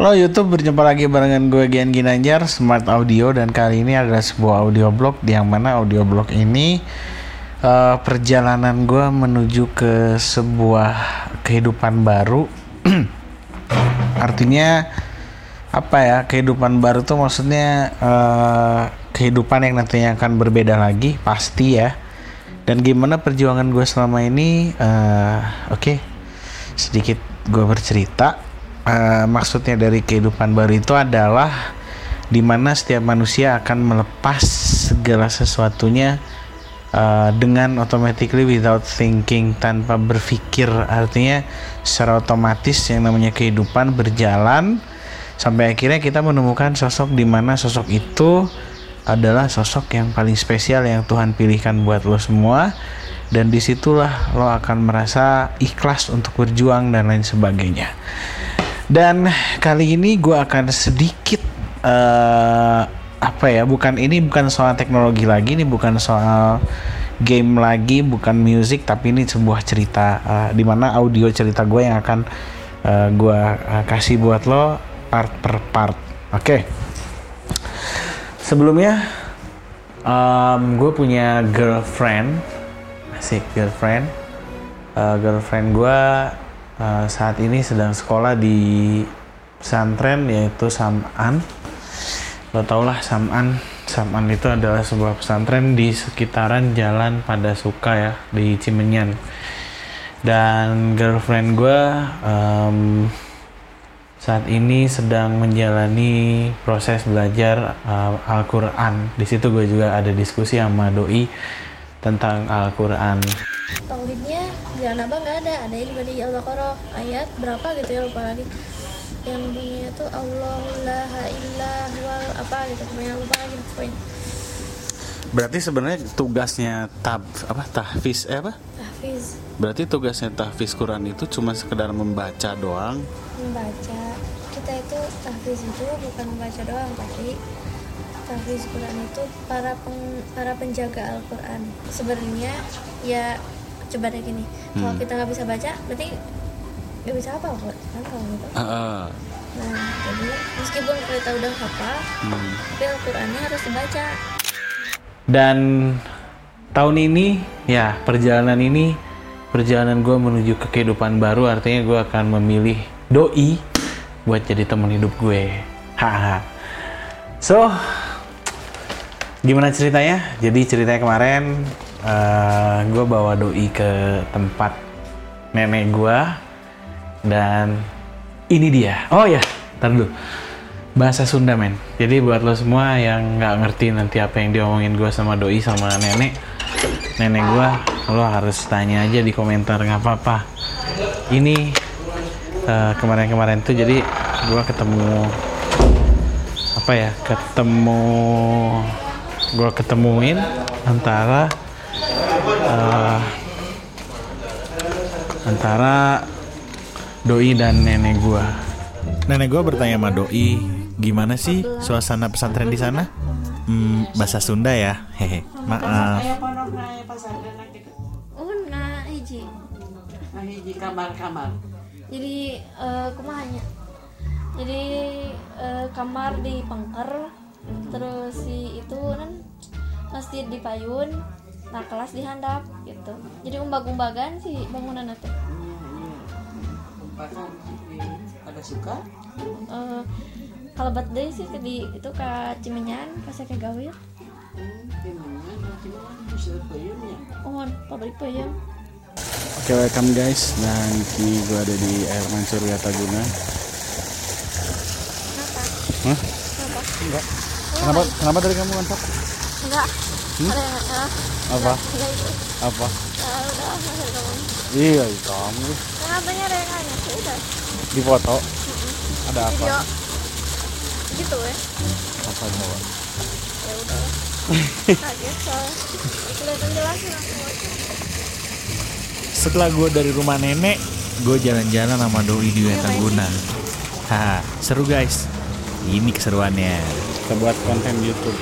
Halo YouTube, berjumpa lagi barengan gue Gian Ginanjar, Smart Audio dan kali ini adalah sebuah audio blog yang mana audio blog ini uh, perjalanan gue menuju ke sebuah kehidupan baru. Artinya apa ya kehidupan baru tuh maksudnya uh, kehidupan yang nantinya akan berbeda lagi pasti ya. Dan gimana perjuangan gue selama ini? Uh, Oke, okay. sedikit gue bercerita uh, maksudnya dari kehidupan baru itu adalah di mana setiap manusia akan melepas segala sesuatunya uh, dengan automatically without thinking tanpa berpikir. Artinya secara otomatis yang namanya kehidupan berjalan sampai akhirnya kita menemukan sosok di mana sosok itu adalah sosok yang paling spesial yang Tuhan pilihkan buat lo semua. Dan di situlah lo akan merasa ikhlas untuk berjuang dan lain sebagainya dan kali ini gue akan sedikit uh, apa ya bukan ini bukan soal teknologi lagi ini bukan soal game lagi bukan musik tapi ini sebuah cerita uh, di mana audio cerita gue yang akan uh, eh, gue uh, kasih buat lo part per part. Oke. Okay. sebelumnya um, gue punya girlfriend. Asik girlfriend. Uh, girlfriend gue uh, saat ini sedang sekolah di pesantren yaitu Sam'an lo tau lah Sam'an Sam'an itu adalah sebuah pesantren di sekitaran jalan pada suka ya di Cimenyan dan girlfriend gue um, saat ini sedang menjalani proses belajar uh, Al-Quran. Di situ gue juga ada diskusi sama doi tentang Al-Quran. Tauhidnya jalan apa nggak ada, ada yang juga di Al-Baqarah ayat berapa gitu ya lupa lagi. Yang bunyinya tuh Allah la wal apa gitu, pokoknya lupa lagi poin. Berarti sebenarnya tugasnya tab apa tahfiz eh apa? Tahfiz. Berarti tugasnya tahfiz Quran itu cuma sekedar membaca doang. Membaca. Kita itu tahfiz itu bukan membaca doang tapi tahfiz Quran itu para peng, para penjaga Al-Quran sebenarnya ya coba deh gini hmm. kalau kita nggak bisa baca berarti nggak bisa apa kok kan kalau gitu uh, nah jadi meskipun kita udah hafal hmm. tapi Al-Qurannya harus dibaca dan tahun ini ya perjalanan ini perjalanan gue menuju ke kehidupan baru artinya gue akan memilih doi buat jadi teman hidup gue haha so gimana ceritanya? Jadi ceritanya kemarin uh, eh, gue bawa doi ke tempat nenek gue dan ini dia. Oh ya, ntar dulu. Bahasa Sunda men. Jadi buat lo semua yang nggak ngerti nanti apa yang diomongin gue sama doi sama nenek, nenek gue, lo harus tanya aja di komentar nggak apa-apa. Ini uh, kemarin-kemarin tuh jadi gue ketemu apa ya? Ketemu gue ketemuin antara uh, antara doi dan nenek gue. Nenek gue bertanya sama doi, gimana sih suasana pesantren di sana? Hmm, bahasa Sunda ya, hehe. Maaf. Oh, nah hiji. Nah hiji kamar-kamar. Jadi uh, kumahanya. Jadi uh, kamar di pangker terus si itu kan masjid di payun nah kelas di handap gitu. Jadi umbag-umbagan si bangunan itu ada suka. Uh, kalau birthday sih di itu ke Cimenyan pas saya gawe ya? Oh pabrik payung Oke okay, welcome guys. Dan kini gue ada di air mancur Taguna. Kenapa? Hah? Kenapa? Enggak. Kenapa kenapa dari kamu kan Enggak. Hmm? Ada ya. Apa? Enggak itu. Apa? Ya udah dari kamu. Iya, kamu. Sudah. Di foto. Ada apa? Gitu ya. Apa coba? Ya udah. Kaget soalnya. Kelihatan jelasin aku. Setelah gue dari rumah nenek, gue jalan-jalan sama doi di Wetaguna. Haha, seru guys. Ini keseruannya. Kita buat konten YouTube.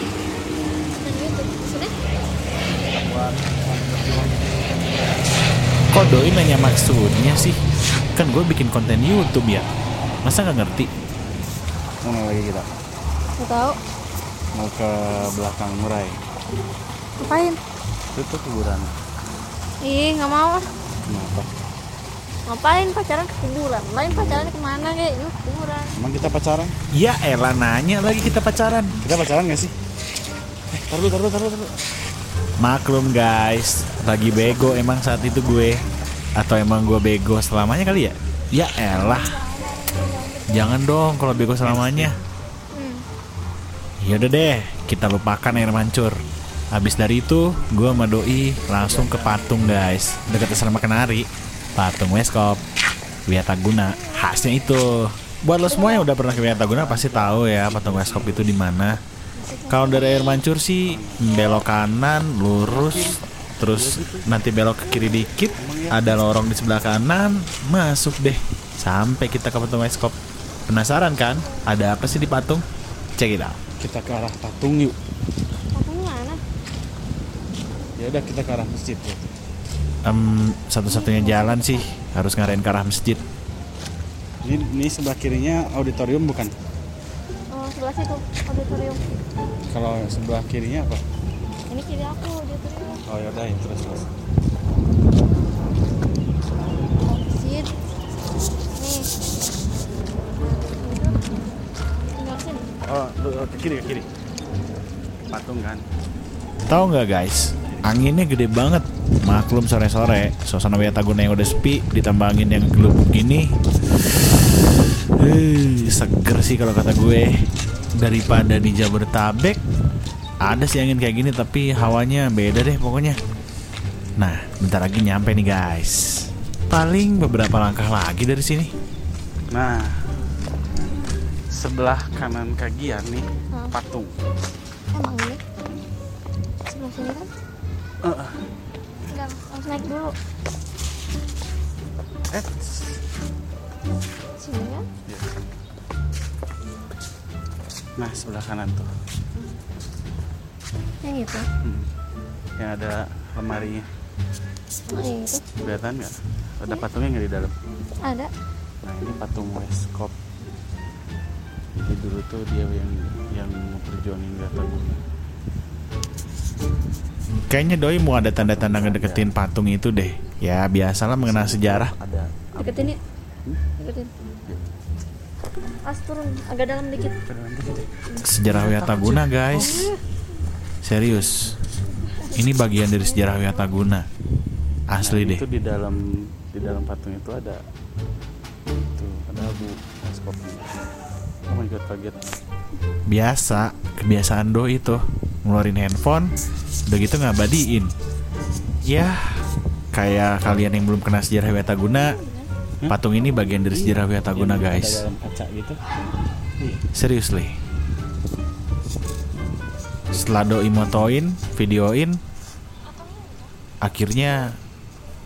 Kok doi nanya maksudnya sih? Kan gue bikin konten YouTube ya. Masa nggak ngerti? Mana lagi kita? Gak tahu. Mau ke belakang murai. Ngapain? Itu tuh kuburan. Ih, nggak mau. ah. Kenapa? Ngapain pacaran ke kuburan? Lain pacaran ke mana kayak Yuk, kuburan. Emang kita pacaran? Ya elah nanya lagi kita pacaran. Kita pacaran gak sih? Eh, taruh, taruh, taruh, taruh. Maklum guys, lagi bego emang saat itu gue. Atau emang gue bego selamanya kali ya? Ya elah. Jangan dong kalau bego selamanya. Yaudah deh, kita lupakan air mancur. Habis dari itu, gue sama Doi langsung ke patung guys. Dekat asrama kenari Patung Weskop. Wiataguna Khasnya itu. Buat lo semua yang udah pernah ke Wiataguna pasti tahu ya patung Weskop itu di mana. Kalau dari air mancur sih belok kanan, lurus, terus nanti belok ke kiri dikit, ada lorong di sebelah kanan, masuk deh. Sampai kita ke patung Weskop. Penasaran kan? Ada apa sih di patung? Check it out. Kita ke arah patung yuk. Patung mana? Ya udah kita ke arah masjid tuh. Em, satu-satunya jalan sih harus ngarahin ke arah masjid. Ini, ini sebelah kirinya auditorium bukan? Sebelah situ, auditorium. Kalau sebelah kirinya apa? Ini kiri aku, auditorium. Oh yaudah ya terus terus. Nih. Oh, oh, ke kiri ke kiri. Patung kan. Tahu nggak guys? Anginnya gede banget. Maklum sore-sore, suasana Wiataguna yang udah sepi ditambah angin yang gelubuk gini. Hei, seger sih kalau kata gue. Daripada di Jabodetabek, ada sih angin kayak gini tapi hawanya beda deh pokoknya. Nah, bentar lagi nyampe nih guys. Paling beberapa langkah lagi dari sini. Nah, sebelah kanan kagian nih Hah? patung. Emang ini? Sebelah sini kan? Eh, Enggak, harus naik dulu. eh, Sini kan? nah sebelah kanan tuh. Yang itu. Hmm. Yang ada lemarinya. Oh, yang itu. Kelihatan nggak? Ada patungnya nggak di dalam? Ada. Nah ini patung Westcop. Jadi dulu tuh dia yang yang memperjuangin Wiataguna. Kayaknya Doi mau ada tanda-tanda ngedeketin patung itu deh. Ya biasalah mengenal sejarah. Ada. Deketin ya. Deketin. As turun agak dalam dikit. Sejarah Wiataguna guys. Serius. Ini bagian dari sejarah Wiataguna. Asli Nah, deh. Itu di dalam di dalam patung itu ada tuh ada abu. Oh my god kaget. Biasa, kebiasaan Doi itu ngeluarin handphone, udah gitu ngabadiin. Ya, kayak kalian yang belum kenal sejarah Wiataguna, patung ini bagian dari sejarah Wiataguna Yang ada guys. dalam kaca gitu. Ih, Seriously. Setelah Doi motoin, videoin, akhirnya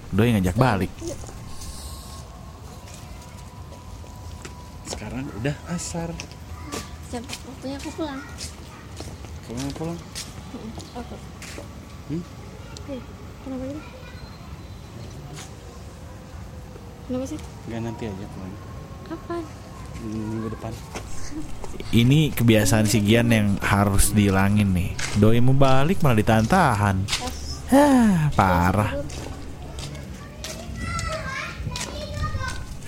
Doi ngajak balik. sekarang udah asar. Siap, waktunya aku pulang. Kamu mau pulang? Oke. Hmm? Oke, kenapa gitu? Kenapa sih? Enggak nanti aja pulang. Kapan? Minggu depan. Ini kebiasaan si Gian yang harus dihilangin nih. Doi mau balik malah ditahan-tahan. Hah, parah.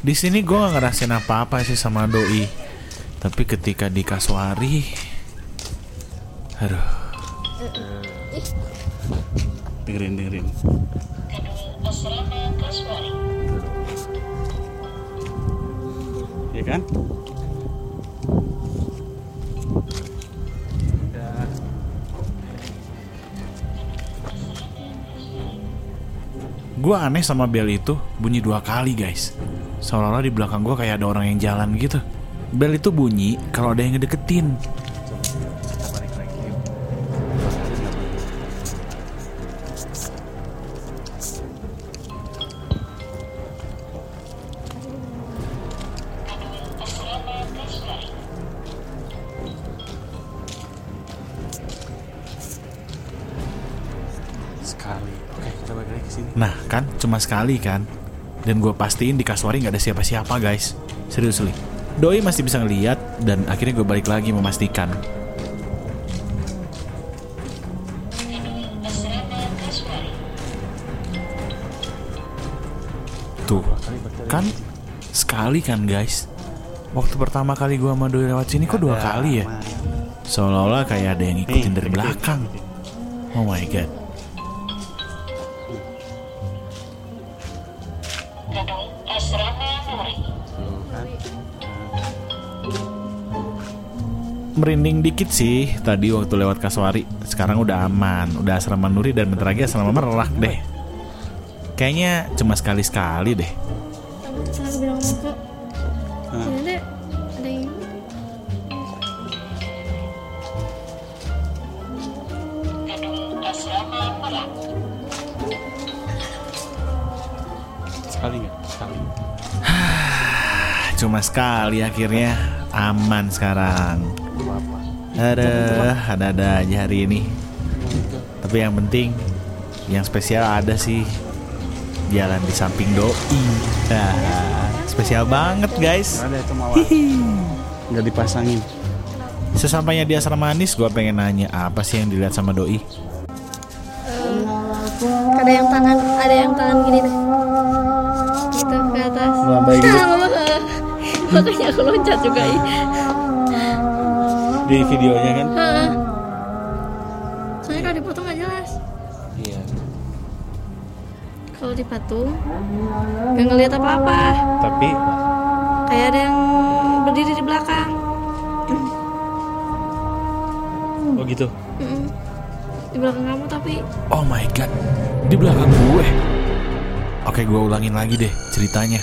Di sini gue gak ngerasain apa-apa sih sama Doi. Tapi ketika di Kasuari, aduh, Dengerin dengerin. Kan? Gue aneh sama bel itu bunyi dua kali guys. Seolah-olah di belakang gue kayak ada orang yang jalan gitu. Bel itu bunyi kalau ada yang ngedeketin. Sekali. Oke, kita balik lagi ke sini. Nah kan cuma sekali kan Dan gue pastiin di Kasuari nggak ada siapa-siapa guys Serius li Doi masih bisa ngeliat dan akhirnya gue balik lagi memastikan. Tuh, kan sekali kan guys. Waktu pertama kali gue sama Doi lewat sini kok dua kali ya? Seolah-olah kayak ada yang ngikutin dari belakang. Oh my god. Merinding dikit sih tadi waktu lewat Kaswari. Sekarang udah aman, udah asrama Nuri dan bentar lagi asrama Merak deh. Kayaknya cuma sekali-sekali deh. Saya bilang ke Ada ada yang Sekali nggak? Sekali. Cuma sekali akhirnya aman sekarang. Ada, ada-ada aja hari ini. Tapi yang penting, yang spesial ada sih jalan di samping doi. Ah, spesial banget guys. Ada itu mawar. Nggak dipasangin. Sesampainya di asrama Anis, gue pengen nanya apa sih yang dilihat sama doi? ada yang tangan ada yang tangan gini deh gitu ke atas gitu. makanya aku loncat juga ih Di videonya kan? Heeh. soalnya kalau dipotong nggak jelas Iya. kalau dipatung nggak ngeliat apa-apa Tapi kayak ada yang berdiri di belakang oh gitu. Di belakang kamu tapi Oh my god, di belakang gue. Oke, gue ulangin lagi deh ceritanya.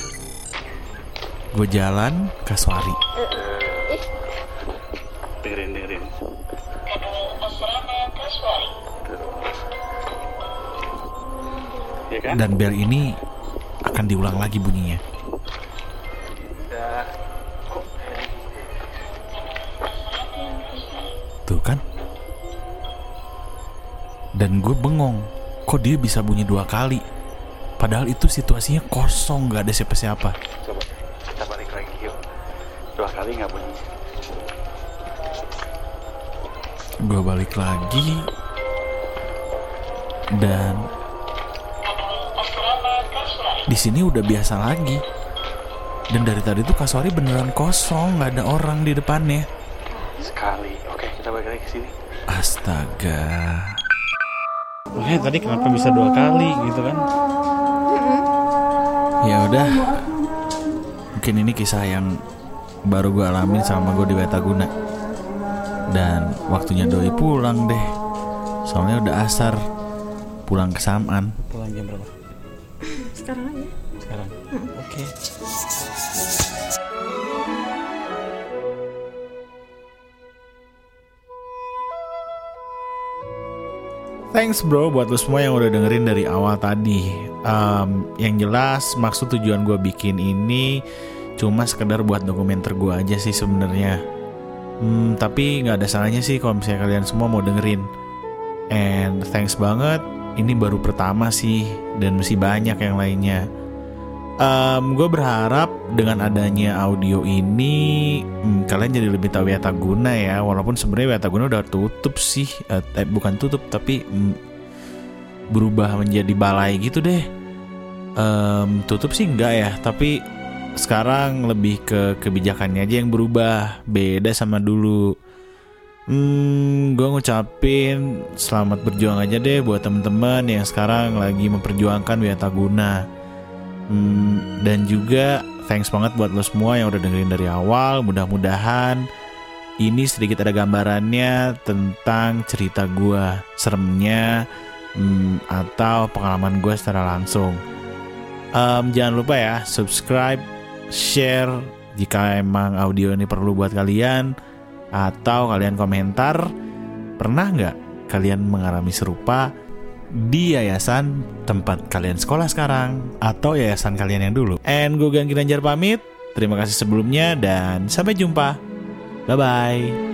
Gue jalan ke Swari. Dengerin dengerin. Ya kan? Dan bel ini akan diulang lagi bunyinya. Tuh kan? Dan gue bengong, kok dia bisa bunyi dua kali? Padahal itu situasinya kosong, gak ada siapa-siapa. Coba kita balik lagi yuk. Dua kali nggak bunyi. Gue balik lagi dan di sini udah biasa lagi. Dan dari tadi tuh Kaswari beneran kosong, nggak ada orang di depannya. Sekali. Oke kita balik lagi ke sini. Astaga. Makanya tadi kenapa bisa dua kali gitu kan? Ya udah. Mungkin ini kisah yang baru gue alamin sama gue di Wetaguna. Dan waktunya doi pulang deh. Soalnya udah asar. Pulang ke Saman. Pulang jam berapa? sekarang aja Sekarang. Oke. Thanks bro buat lo semua yang udah dengerin dari awal tadi. Em, yang jelas maksud tujuan gue bikin ini cuma sekedar buat dokumenter gue aja sih sebenarnya. Hmm, tapi nggak ada salahnya sih kalau misalnya kalian semua mau dengerin. And thanks banget. Ini baru pertama sih dan masih banyak yang lainnya. gue berharap dengan adanya audio ini hmm, kalian jadi lebih tahu Wiataguna ya. Walaupun sebenarnya Wiataguna udah tutup sih, eh, eh, bukan tutup tapi hmm, berubah menjadi balai gitu deh. Em, tutup sih enggak ya, tapi sekarang lebih ke kebijakannya aja yang berubah, beda sama dulu. Hmm, gue ngucapin selamat berjuang aja deh buat temen-temen yang sekarang lagi memperjuangkan Wiataguna. Hmm, dan juga thanks banget buat lo semua yang udah dengerin dari awal. Mudah-mudahan ini sedikit ada gambarannya tentang cerita gue, seremnya, hmm, atau pengalaman gue secara langsung. Em, jangan lupa ya subscribe, share jika emang audio ini perlu buat kalian, atau kalian komentar pernah nggak kalian mengalami serupa di yayasan tempat kalian sekolah sekarang atau yayasan kalian yang dulu. And gue Gan Ginanjar pamit. Terima kasih sebelumnya dan sampai jumpa. Bye bye.